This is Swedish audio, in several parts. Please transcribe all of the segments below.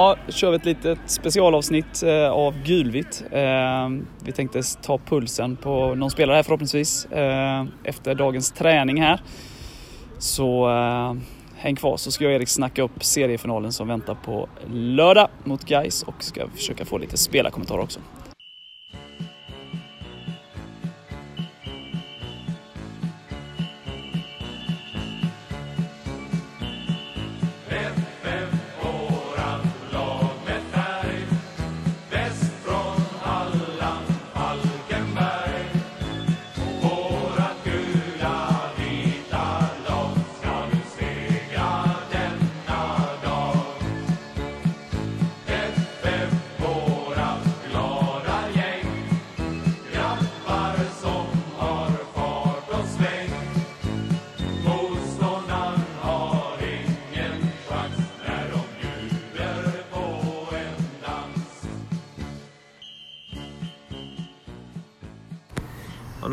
Ja, då kör vi ett litet specialavsnitt eh, av Gulvitt. Eh, vi tänkte ta pulsen på någon spelare här förhoppningsvis eh, efter dagens träning här. Så häng kvar så ska jag och Erik snacka upp seriefinalen som väntar på lördag mot Gais och ska försöka få lite spelarkommentarer också.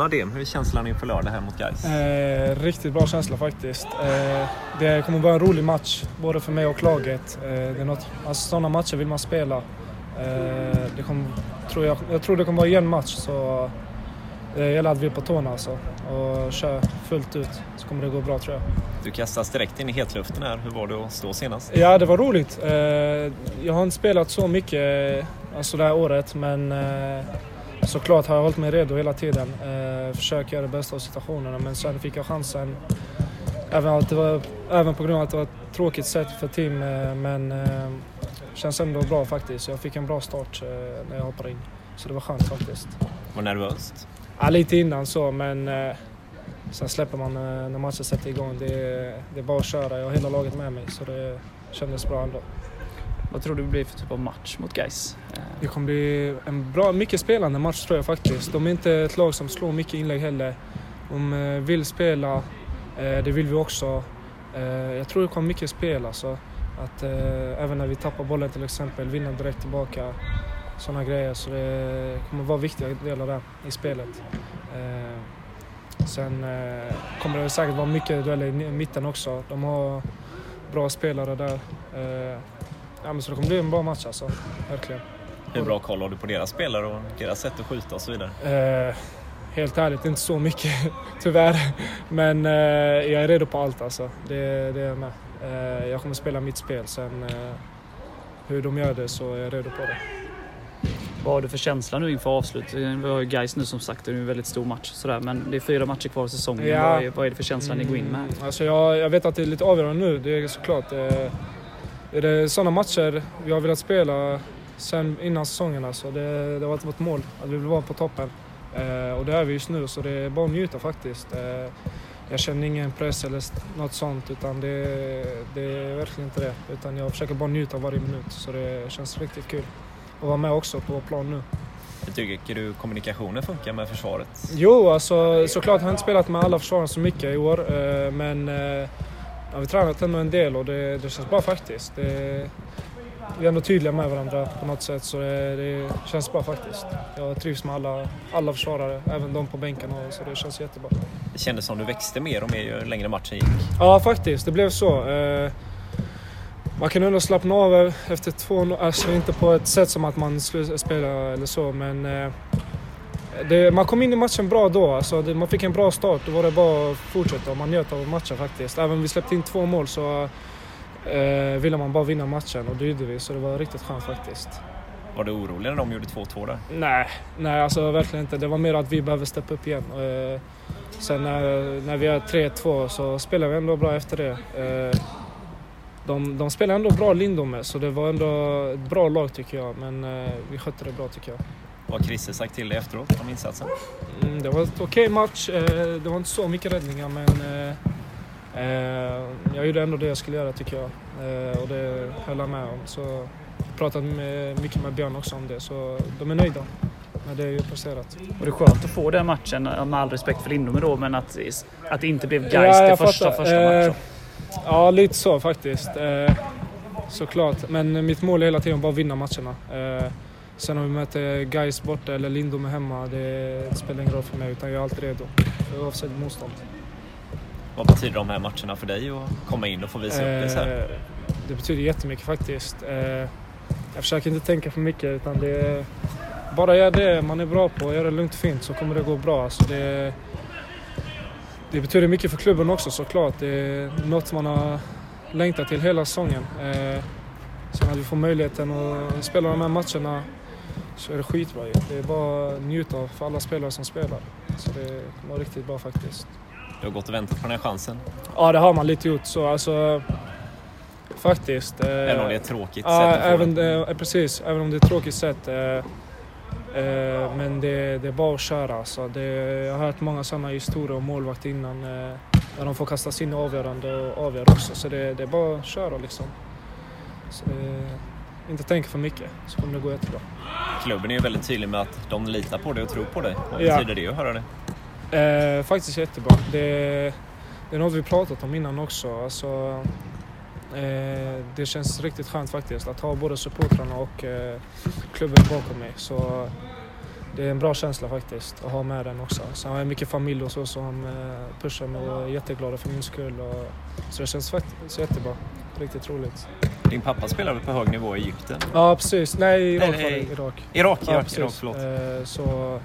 Nadem, hur är känslan inför lördag här mot Gais? Eh, riktigt bra känsla faktiskt. Eh, det kommer vara en rolig match, både för mig och laget. Eh, det är något, alltså, sådana matcher vill man spela. Eh, det kommer, tror jag, jag tror det kommer vara en jämn match, så det gäller att vi är på tårna alltså, och kör fullt ut, så kommer det gå bra tror jag. Du kastas direkt in i hetluften här. Hur var det att stå senast? Ja, det var roligt. Eh, jag har inte spelat så mycket alltså det här året, men eh, såklart har jag hållit mig redo hela tiden. Eh, försökt göra det bästa av situationerna men sen fick jag chansen. Även, att det var, även på grund av att det var ett tråkigt sätt för team eh, men eh, känns ändå bra faktiskt. Jag fick en bra start eh, när jag hoppade in. Så det var skönt faktiskt. Var nervöst? Ja, lite innan så men eh, sen släpper man eh, när matchen sätter igång. Det, det är bara att köra. Jag har hela laget med mig så det kändes bra ändå. Vad tror du det blir för typ av match mot Gais? Eh, det kommer bli en bra, mycket spelande match tror jag faktiskt. De är inte ett lag som slår mycket inlägg heller. De eh, vill spela, eh, det vill vi också. Jag tror det kommer mycket spel alltså. Att även när vi tappar bollen till exempel, vinna direkt tillbaka. Sådana grejer. Så det kommer vara viktiga delar där i spelet. Sen kommer det säkert vara mycket dueller i mitten också. De har bra spelare där. Ja, men så det kommer bli en bra match alltså, verkligen. Hur bra koll har du på deras spelare och deras sätt att skjuta och så vidare? Eh, helt ärligt, inte så mycket tyvärr. Men eh, jag är redo på allt alltså. Det, det är jag med. Eh, jag kommer spela mitt spel. Sen eh, hur de gör det så är jag redo på det. Vad har du för känsla nu inför avslutet? Vi har ju Gais nu som sagt, det är en väldigt stor match sådär, men det är fyra matcher kvar i säsongen. Ja. Vad, är, vad är det för känsla mm, ni går in med? Alltså jag, jag vet att det är lite avgörande nu, det är såklart. Eh, är det sådana matcher vi har velat spela sen innan säsongen. Alltså. Det, det har varit vårt mål, att vi vill vara på toppen. Eh, och det är vi just nu, så det är bara att njuta faktiskt. Eh, jag känner ingen press eller något sånt, utan det, det är verkligen inte det. Utan jag försöker bara njuta varje minut, så det känns riktigt kul. att vara med också på plan nu. Tycker du kommunikationen funkar med försvaret? Jo, alltså, såklart har jag inte spelat med alla försvarare så mycket i år, eh, men eh, Ja, vi tränat ändå en del och det, det känns bra faktiskt. Det, vi är ändå tydliga med varandra på något sätt så det, det, känns bra faktiskt. Jag trivs med alla, alla försvarare, även de på bänken och, så det känns jättebra. Det kändes som du växte mer och mer ju längre matchen gick? Ja faktiskt, det blev så. Eh, man kan ändå slappna av efter två, alltså inte på ett sätt som att man spelar eller så men eh, det, man kom in i matchen bra då, alltså det, man fick en bra start. Då var det bara att fortsätta och man njöt av matchen faktiskt. Även om vi släppte in två mål så eh, ville man bara vinna matchen och det gjorde vi. Så det var riktigt skönt faktiskt. Var du orolig när de gjorde 2-2 där? Nej, nej alltså verkligen inte. Det var mer att vi behöver steppa upp igen. Eh, sen när, när vi gör 3-2 så spelar vi ändå bra efter det. Eh, de, de spelar ändå bra Lindome, så det var ändå ett bra lag tycker jag. Men eh, vi skötte det bra tycker jag. Vad har Christer sagt till dig efteråt om insatsen? Mm, det var en okej okay match. Eh, det var inte så mycket räddningar men eh, eh, jag gjorde ändå det jag skulle göra tycker jag. Och det höll han med om. Så jag pratade mycket med Björn också om det så de är nöjda med det jag presterat. Och det är skönt att få den matchen, med all respekt för Lindome då, men att, att det inte blev Gais ja, det första, första matchen. Ja, lite så faktiskt. Såklart. Men mitt mål är hela tiden bara att vinna matcherna. Sen om vi möter Gais borta eller Lindome hemma, det spelar ingen roll för mig utan jag är alltid redo oavsett motstånd. Vad betyder de här matcherna för dig att komma in och få visa upp dig så här? Eh, det betyder jättemycket faktiskt. Eh, jag försöker inte tänka för mycket utan det är bara gör det man är bra på, gör det lugnt och fint så kommer det gå bra. Alltså det, det betyder mycket för klubben också såklart. Det är något man har längtat till hela säsongen. Eh, sen att vi får möjligheten att spela de här matcherna så är det skitbra Det är bara att njuta av för alla spelare som spelar. Så det var riktigt bra faktiskt. Du har gått och väntat på den här chansen? Ja, det har man lite gjort. Så alltså, faktiskt. Eh, även om det är ett tråkigt ja, sätt även, eh, Precis, även om det är ett tråkigt sätt. Eh, Eh, men det, det, är bara att köra. Så det, jag har hört många sådana historier om målvakt innan. Eh, där de får kastas in avgörande och avgör också. Så det, det är bara att köra liksom. Så det, inte tänka för mycket så kommer det gå jättebra. Klubben är ju väldigt tydlig med att de litar på dig och tror på dig. Vad betyder det att höra det? Eh, faktiskt jättebra. Det, det är något vi pratat om innan också. Alltså, Eh, det känns riktigt skönt faktiskt att ha både supportrarna och eh, klubben bakom mig. Så det är en bra känsla faktiskt att ha med den också. Sen har jag mycket familj och så som eh, pushar mig och är jätteglada för min skull. Och, så det känns faktiskt jättebra. Riktigt roligt. Din pappa spelade på hög nivå i Egypten? Ja precis, nej Irak var det. Irak. Irak, ja, Irak, Irak förlåt. Så,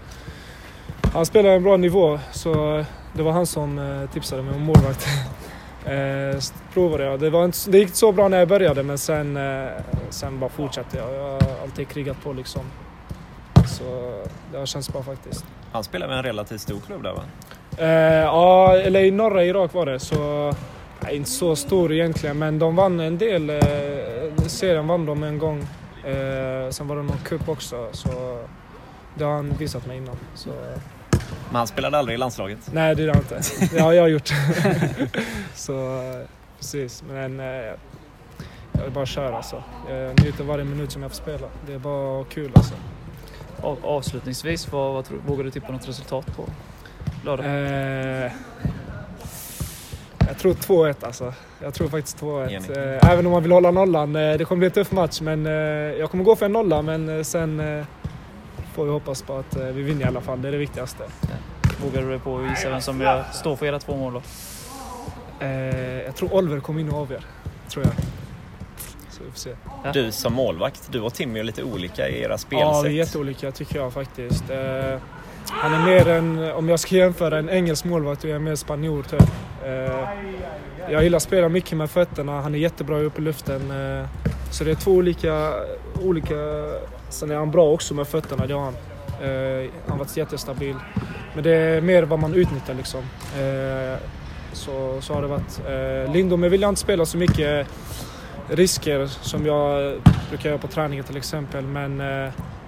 han spelade en bra nivå så det var han som tipsade mig om målvakt. Eh, provade jag. Det, var inte, det gick inte så bra när jag började men sen, eh, sen bara fortsatte jag. Jag har alltid krigat på liksom. Så det har känts bra faktiskt. Han spelade med en relativt stor klubb där va? Eh, ja, eller i norra Irak var det. Så, nej, inte så stor egentligen men de vann en del. Eh, serien vann de en gång. Eh, sen var det någon cup också. Så det har han visat mig innan. Så, men han spelade aldrig i landslaget? Nej, det gjorde han inte. Det har jag gjort. så precis, men eh, jag vill bara köra alltså. Jag njuter varje minut som jag får spela. Det är bara kul alltså. Och avslutningsvis, vad, vad, vågar du tippa något resultat på lördag? Eh, jag tror 2-1 alltså. Jag tror faktiskt 2-1. Eh, även om man vill hålla nollan. Eh, det kommer bli en tuff match men eh, jag kommer gå för en nolla men sen får vi hoppas på att vi vinner i alla fall. Det är det viktigaste. Vågar du dig på att gissa vem som gör, står för era två mål då? Eh, jag tror Oliver kommer in och avgör. Tror jag. Ja. Du som målvakt, du och Timmy är lite olika i era spelsätt. Ja, vi är jätteolika tycker jag faktiskt. Eh, han är mer en, om jag ska jämföra en engelsk målvakt, är jag mer spanjor typ. Eh, jag gillar att spela mycket med fötterna, han är jättebra uppe i luften. Eh, så det är två olika, olika... Sen är han bra också med fötterna, det har han. Eh, han har varit jättestabil. Men det är mer vad man utnyttjar liksom. Så, så har det varit. Lindome vill jag inte spela så mycket risker som jag brukar göra på träningen till exempel. Men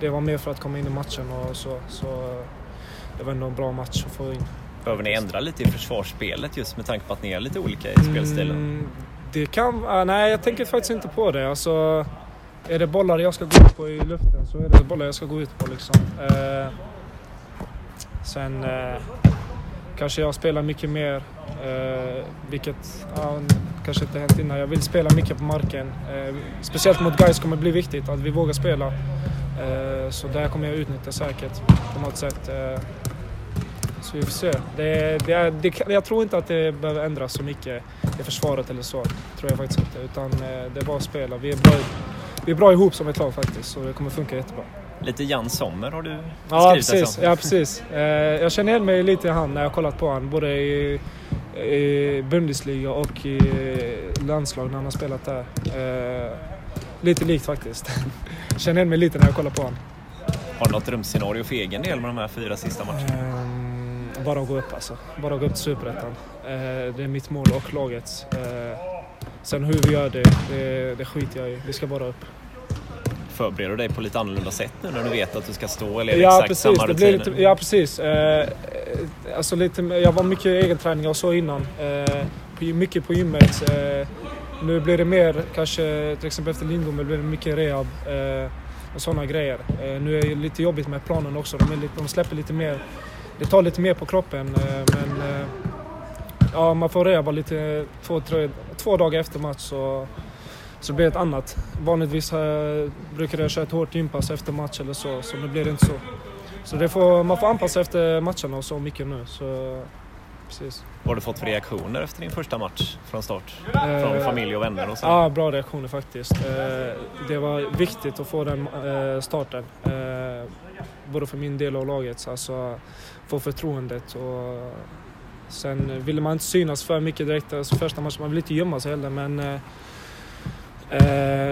det var mer för att komma in i matchen och så. Så det var ändå en bra match att få in. Behöver ni ändra lite i försvarsspelet just med tanke på att ni är lite olika i spelstilen? Mm, det kan... Ah, nej, jag tänker faktiskt inte på det. Alltså, är det bollar jag ska gå ut på i luften så är det bollar jag ska gå ut på liksom. Eh, sen eh, kanske jag spelar mycket mer, eh, vilket ja, kanske inte hänt innan. Jag vill spela mycket på marken. Eh, speciellt mot guys kommer det bli viktigt att vi vågar spela. Eh, så där kommer jag utnyttja säkert på något sätt. Eh, så vi får se. Det, det, det, jag tror inte att det behöver ändras så mycket i försvaret eller så. tror jag faktiskt inte. Utan det är bara att spela. Vi är bra vi är bra ihop som ett lag faktiskt, så det kommer funka jättebra. Lite Jan Sommer har du ja, precis, som. Ja, precis. Eh, jag känner igen mig lite i han när jag kollat på honom, både i, i Bundesliga och i landslag när han har spelat där. Eh, lite likt faktiskt. Känner igen mig lite när jag kollar på honom. Har du något drömscenario för egen del med de här fyra sista matcherna? Eh, bara att gå upp alltså. Bara att gå upp till Superettan. det är mitt mål och lagets. Sen hur vi gör det, det, det skiter jag i. Vi ska bara upp. Förbereder du dig på lite annorlunda sätt nu när du vet att du ska stå? Eller är det ja, exakt precis, samma det blir lite, Ja, precis. Eh, alltså lite, jag var mycket egen träning och så innan. Eh, mycket på gymmet. Eh, nu blir det mer, kanske till exempel efter Lindome, blir det mycket rehab eh, och sådana grejer. Eh, nu är det lite jobbigt med planen också. De, lite, de släpper lite mer. Det tar lite mer på kroppen eh, men eh, ja, man får röva lite två, tre, två dagar efter match så, så det ett annat. Vanligtvis äh, brukar jag köra ett hårt gympass efter match eller så, så nu blir det inte så. Så det får, man får anpassa efter matcherna och så mycket nu. Så precis. Vad har du fått för reaktioner efter din första match från start? Eh, Från familj och vänner och så? Ja, bra reaktioner faktiskt. Eh, Det var viktigt att få den eh, starten. Både för min del och lagets. Alltså få förtroendet och sen ville man inte synas för mycket direkt. Alltså första matchen, man vill inte gömma sig heller men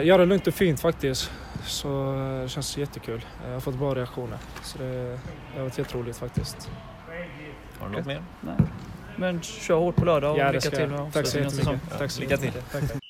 göra det lugnt och fint faktiskt. Så det känns jättekul. Jag har fått bra reaktioner. Så det, det har varit jätteroligt faktiskt. Har du något mer? Nej. Men kör hårt på lördag och Ja, lycka till med Tack så jättemycket. Tack så Lycka till. Tack.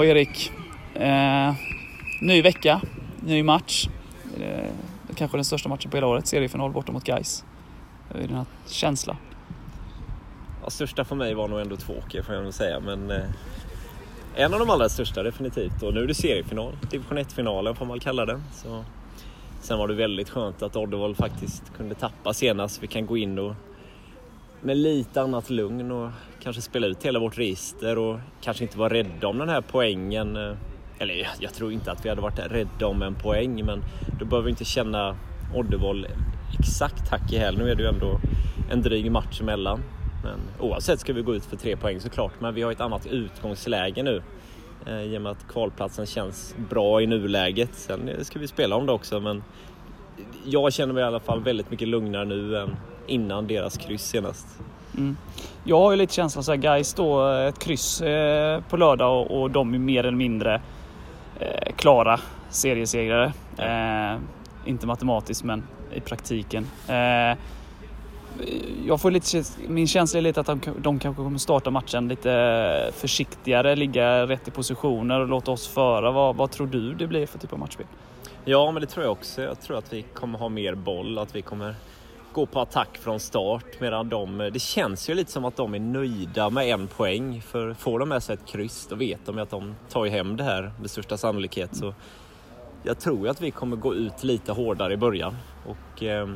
Ja, Erik. Eh, ny vecka, ny match. Eh, kanske den största matchen på hela året. Seriefinal borta mot Gais. Hur är din känsla? Ja, största för mig var nog ändå två åker får jag nog säga. Men eh, en av de allra största definitivt. Och nu är det seriefinal. Division 1-finalen får man väl kalla den. Så, sen var det väldigt skönt att Oddevall faktiskt kunde tappa senast. Vi kan gå in och med lite annat lugn och kanske spela ut hela vårt register och kanske inte vara rädda om den här poängen. Eller jag, jag tror inte att vi hade varit rädda om en poäng men då behöver vi inte känna Oddevall exakt hack i häl. Nu är det ju ändå en dryg match emellan. Men oavsett ska vi gå ut för tre poäng såklart. Men vi har ett annat utgångsläge nu. Eh, I och med att kvalplatsen känns bra i nuläget. Sen ska vi spela om det också men jag känner mig i alla fall väldigt mycket lugnare nu än innan deras kryss senast. Mm. Jag har ju lite känslan så här, Gais då ett kryss eh, på lördag och, och de är mer eller mindre eh, klara seriesegrare. Eh, inte matematiskt men i praktiken. Eh, jag får lite, min känsla är lite att de, de kanske kommer starta matchen lite försiktigare, ligga rätt i positioner och låta oss föra. Vad, vad tror du det blir för typ av matchspel? Ja, men det tror jag också. Jag tror att vi kommer ha mer boll, att vi kommer gå på attack från start medan de, eh, det känns ju lite som att de är nöjda med en poäng för får de med sig ett kryss då vet de ju att de tar hem det här med största sannolikhet. Så jag tror ju att vi kommer gå ut lite hårdare i början och eh,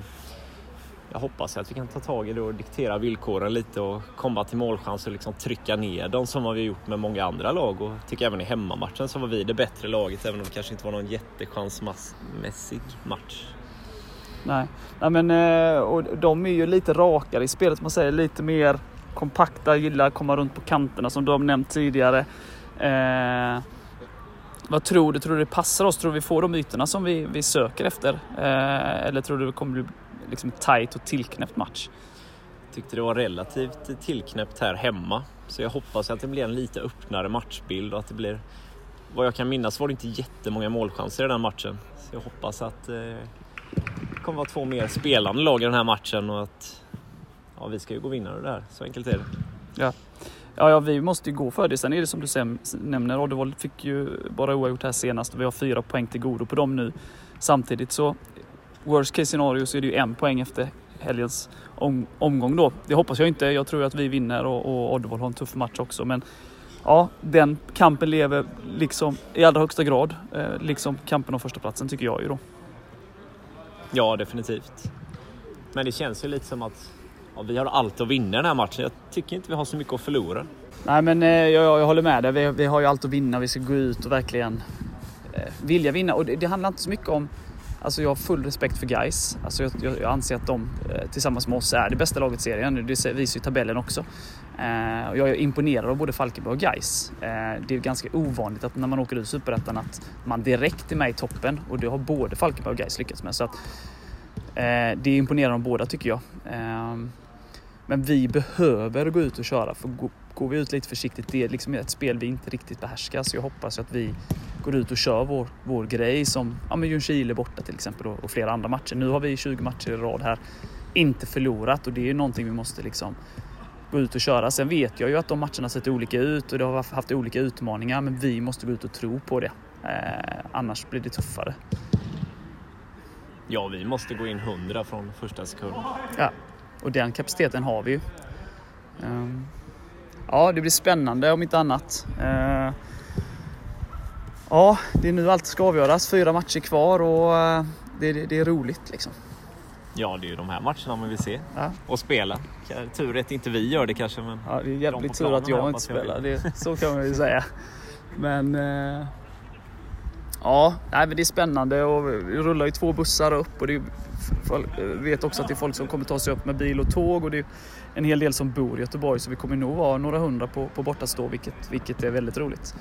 jag hoppas att vi kan ta tag i det och diktera villkoren lite och komma till målchans och liksom trycka ner dem som vi har gjort med många andra lag och tycker även i hemmamatchen så var vi det bättre laget även om det kanske inte var någon jättechansmässig match. Nej, Nej men eh, och de är ju lite rakare i spelet, man säger lite mer kompakta, gillar att komma runt på kanterna som du har nämnt tidigare. Eh, vad tror du? Tror du det passar oss? Tror du vi får de ytorna som vi, vi söker efter? Eh, eller tror du det kommer bli liksom tight och tillknäppt match? Jag tyckte det var relativt tillknäppt här hemma. Så jag hoppas att det blir en lite öppnare matchbild och att det blir... Vad jag kan minnas var det inte jättemånga målchanser i den matchen. Så jag hoppas att eh, kommer vara två mer spelande lag i den här matchen och att ja, vi ska ju gå vinnare det här. Så enkelt är det. Ja. Ja, ja, vi måste ju gå för det. Sen är det som du nämner, Oddevall fick ju bara oavgjort här senast och vi har fyra poäng till godo på dem nu. Samtidigt så, worst case scenario så är det ju en poäng efter helgens om, omgång då. Det hoppas jag inte. Jag tror att vi vinner och, och Oddevall har en tuff match också. Men ja, den kampen lever liksom i allra högsta grad. Eh, liksom kampen om förstaplatsen, tycker jag ju då. Ja, definitivt. Men det känns ju lite som att ja, vi har allt att vinna den här matchen. Jag tycker inte vi har så mycket att förlora. Nej men eh, jag, jag håller med dig. Vi, vi har ju allt att vinna. Vi ska gå ut och verkligen eh, vilja vinna. Och det, det handlar inte så mycket om Alltså jag har full respekt för guys. Alltså jag, jag, jag anser att de eh, tillsammans med oss är det bästa laget i serien. Det visar ju tabellen också. Eh, jag är imponerad av både Falkenberg och guys. Eh, det är ganska ovanligt att när man åker ut Superettan att man direkt är med i toppen och det har både Falkenberg och guys lyckats med. Så att, eh, det är imponerande av båda tycker jag. Eh, men vi behöver gå ut och köra för att går vi ut lite försiktigt, det är liksom ett spel vi inte riktigt behärskar. Så jag hoppas att vi går ut och kör vår, vår grej som ja, Ljungskile borta till exempel och, och flera andra matcher. Nu har vi 20 matcher i rad här inte förlorat och det är ju någonting vi måste liksom gå ut och köra. Sen vet jag ju att de matcherna sett olika ut och det har haft olika utmaningar men vi måste gå ut och tro på det. Eh, annars blir det tuffare. Ja, vi måste gå in 100 från första sekund. Ja, och den kapaciteten har vi ju. Um, ja, det blir spännande om inte annat. Uh, ja, det är nu allt ska avgöras. Fyra matcher kvar och uh, det, det, det, är roligt liksom. Ja, det är ju de här matcherna man vill se ja. och spela. Tur att inte vi gör det kanske. Men ja, det är jävligt tur att jag inte spelar. Det, så kan man ju säga. Men uh, Ja, nej, men det är spännande och vi rullar ju två bussar upp och det är, vet också att det är folk som kommer ta sig upp med bil och tåg och det är en hel del som bor i Göteborg så vi kommer nog vara några hundra på, på bortastå vilket, vilket är väldigt roligt.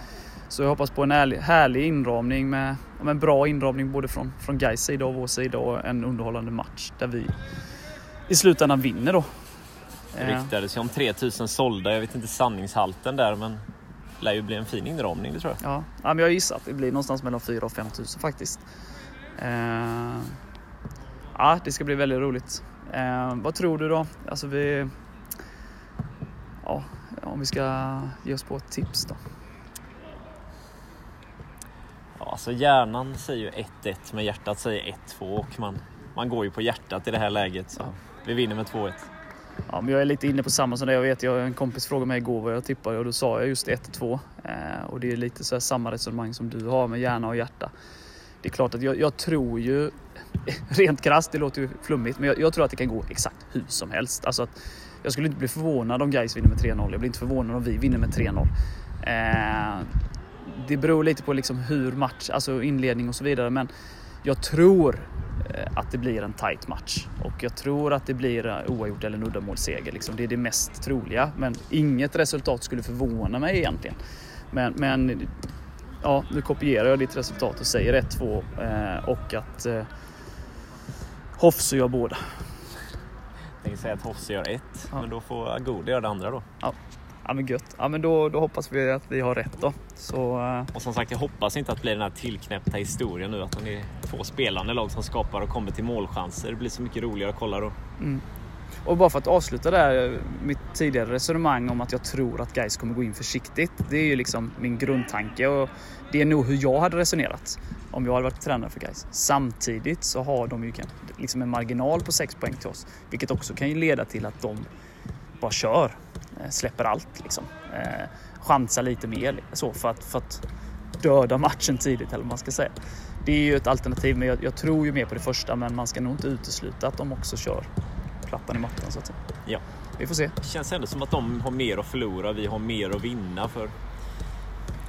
Så jag hoppas på en ärlig, härlig inramning med en bra inramning både från, från Gais sida och vår sida och en underhållande match där vi i slutändan vinner då. Det ryktades ju om 3000 sålda, jag vet inte sanningshalten där men lär ju bli en fin inramning, det tror jag. Ja, ja men jag gissar att det blir någonstans mellan 4 och 5 000 faktiskt. Eh, ja, det ska bli väldigt roligt. Eh, vad tror du då? Alltså vi... Ja, om vi ska ge oss på ett tips då. Ja, alltså hjärnan säger ju 1-1 men hjärtat säger 1-2 och man, man går ju på hjärtat i det här läget. Så ja. Vi vinner med 2-1. Ja, men jag är lite inne på samma som det. Jag vet, jag, en kompis frågade mig igår vad jag tippade och då sa jag just 1-2. Eh, och det är lite så samma resonemang som du har med hjärna och hjärta. Det är klart att jag, jag tror ju, rent krasst, det låter ju flummigt, men jag, jag, tror att det kan gå exakt hur som helst. Alltså att, jag skulle inte bli förvånad om Gais vinner med 3-0. Jag blir inte förvånad om vi vinner med 3-0. Eh, det beror lite på liksom hur match, alltså inledning och så vidare, men jag tror eh, att det blir en tight match. Och jag tror att det blir eh, oavgjort eller en uddamålsseger. Liksom. Det är det mest troliga. Men inget resultat skulle förvåna mig egentligen. Men, men ja, nu kopierar jag ditt resultat och säger 1-2 eh, och att eh, Hofse gör båda. Tänkte säga att Hofse gör ett, ja. men då får Agodi göra det andra då. Ja. Ja men gött. Ja men då, då hoppas vi att vi har rätt då. Så, uh... Och som sagt, jag hoppas inte att det blir den här tillknäppta historien nu. Att det är två spelande lag som skapar och kommer till målchanser. Det blir så mycket roligare att kolla då. Mm. Och bara för att avsluta där, mitt tidigare resonemang om att jag tror att guys kommer gå in försiktigt. Det är ju liksom min grundtanke och det är nog hur jag hade resonerat om jag hade varit tränare för guys. Samtidigt så har de ju liksom en marginal på 6 poäng till oss, vilket också kan ju leda till att de bara kör Eh, släpper allt. Liksom. Eh, chansar lite mer så för att, för att döda matchen tidigt eller vad man ska säga. Det är ju ett alternativ men jag, jag, tror ju mer på det första men man ska nog inte utesluta att de också kör plattan i mattan så att säga. Ja. Vi får se. Det känns ändå som att de har mer att förlora, vi har mer att vinna för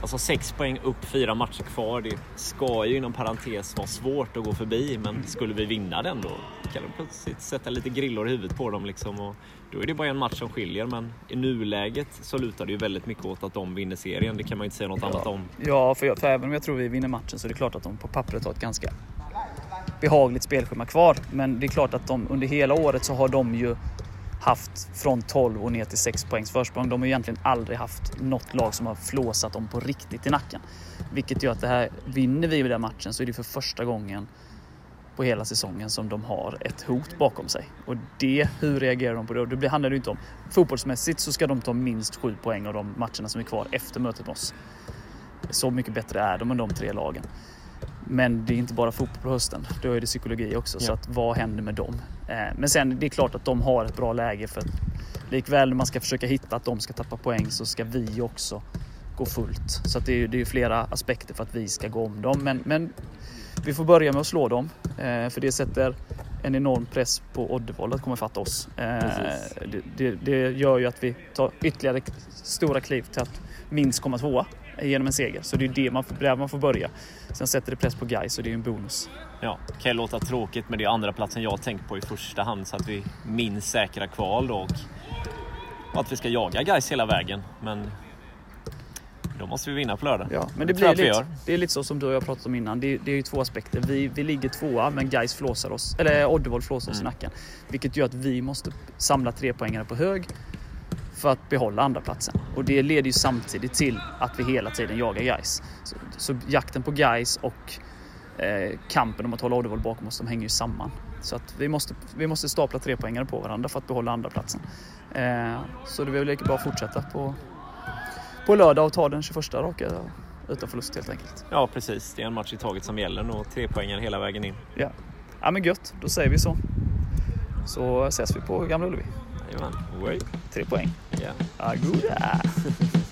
Alltså sex poäng upp, fyra matcher kvar. Det ska ju inom parentes vara svårt att gå förbi, men skulle vi vinna den då kan de plötsligt sätta lite grillor i huvudet på dem. Liksom och då är det bara en match som skiljer, men i nuläget så lutar det ju väldigt mycket åt att de vinner serien. Det kan man ju inte säga något ja. annat om. Ja, för, jag, för även om jag tror vi vinner matchen så är det klart att de på pappret har ett ganska behagligt spelschema kvar. Men det är klart att de under hela året så har de ju haft från 12 och ner till 6 poängs försprång. De har egentligen aldrig haft något lag som har flåsat dem på riktigt i nacken. Vilket gör att det här, vinner vi den matchen så är det för första gången på hela säsongen som de har ett hot bakom sig. Och det, hur reagerar de på det? Det handlar ju inte om... Fotbollsmässigt så ska de ta minst 7 poäng av de matcherna som är kvar efter mötet med oss. Så mycket bättre är de än de tre lagen. Men det är inte bara fotboll på hösten, då är det psykologi också. Ja. Så att, vad händer med dem? Eh, men sen det är klart att de har ett bra läge för likväl när man ska försöka hitta att de ska tappa poäng så ska vi också gå fullt. Så att det, är, det är flera aspekter för att vi ska gå om dem. Men, men vi får börja med att slå dem eh, för det sätter en enorm press på Oddevold att komma fatta oss. Eh, det, det, det, gör ju att vi tar ytterligare stora kliv till att minst komma tvåa genom en seger. Så det är det man, där man får börja. Sen sätter det press på guys och det är en bonus. Ja, det kan ju låta tråkigt men det är andra platsen jag tänkt på i första hand så att vi minst säkra kval då och att vi ska jaga guys hela vägen. Men då måste vi vinna på lördag. Ja, men det, det blir lite, det är lite så som du och jag pratat om innan. Det, det är ju två aspekter. Vi, vi ligger tvåa men guys flåsar oss, eller Oddevold flåsar oss mm. i nacken. Vilket gör att vi måste samla tre poängare på hög för att behålla andra platsen. Och det leder ju samtidigt till att vi hela tiden jagar guys. Så, så jakten på guys och eh, kampen om att hålla Oddevall bakom oss, de hänger ju samman. Så att vi måste, vi måste stapla tre poängare på varandra för att behålla andra platsen. Eh, så det är väl lika bra att fortsätta på, på lördag och ta den 21 raka utan förlust helt enkelt. Ja, precis. Det är en match i taget som gäller och tre poängar hela vägen in. Ja. ja, men gött. Då säger vi så. Så ses vi på Gamla Ullevi. Jajamän. Tre poäng. Ja. Agoda!